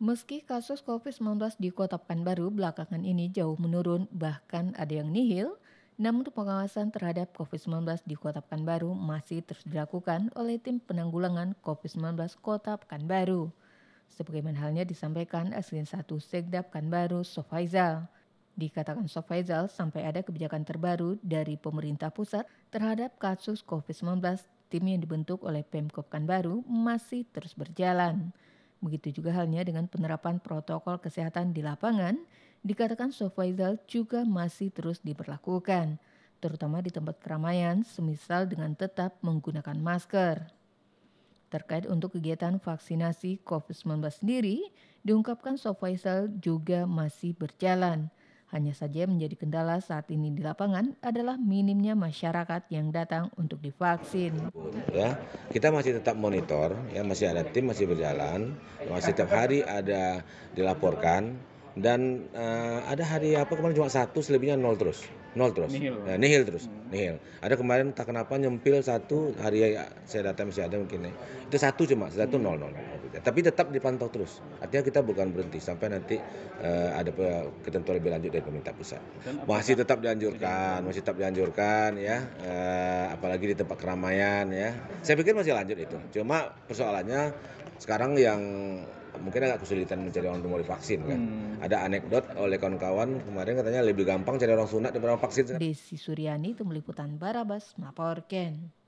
Meski kasus COVID-19 di Kota Pekanbaru belakangan ini jauh menurun, bahkan ada yang nihil, namun pengawasan terhadap COVID-19 di Kota Pekanbaru masih terus dilakukan oleh tim penanggulangan COVID-19 Kota Pekanbaru. Sebagaimana halnya disampaikan Aslin 1 Sekda Pekanbaru Sofaizal. Dikatakan Sofaizal sampai ada kebijakan terbaru dari pemerintah pusat terhadap kasus COVID-19, tim yang dibentuk oleh Pemkop Pekanbaru masih terus berjalan. Begitu juga halnya dengan penerapan protokol kesehatan di lapangan, dikatakan Sofaizal juga masih terus diberlakukan, terutama di tempat keramaian, semisal dengan tetap menggunakan masker. Terkait untuk kegiatan vaksinasi COVID-19 sendiri, diungkapkan Sofaizal juga masih berjalan – hanya saja menjadi kendala saat ini di lapangan adalah minimnya masyarakat yang datang untuk divaksin. Ya, kita masih tetap monitor, ya masih ada tim masih berjalan, masih setiap hari ada dilaporkan dan uh, ada hari apa kemarin cuma satu selebihnya nol terus nol terus. Nihil, ya, nihil terus. Hmm. nihil. Ada kemarin tak kenapa nyempil satu hari saya data masih ada mungkin ya. itu satu cuma satu hmm. nol nol tapi tetap dipantau terus. Artinya kita bukan berhenti sampai nanti uh, ada ketentuan lebih lanjut dari pemerintah pusat. Masih tetap dianjurkan masih tetap dianjurkan ya. Uh, apalagi di tempat keramaian ya. Saya pikir masih lanjut itu. Cuma persoalannya sekarang yang mungkin agak kesulitan mencari orang untuk mau divaksin kan. Hmm. Ada anekdot oleh kawan-kawan kemarin katanya lebih gampang cari orang sunat daripada orang vaksin. Desi Suryani itu meliputan Barabas Maporken.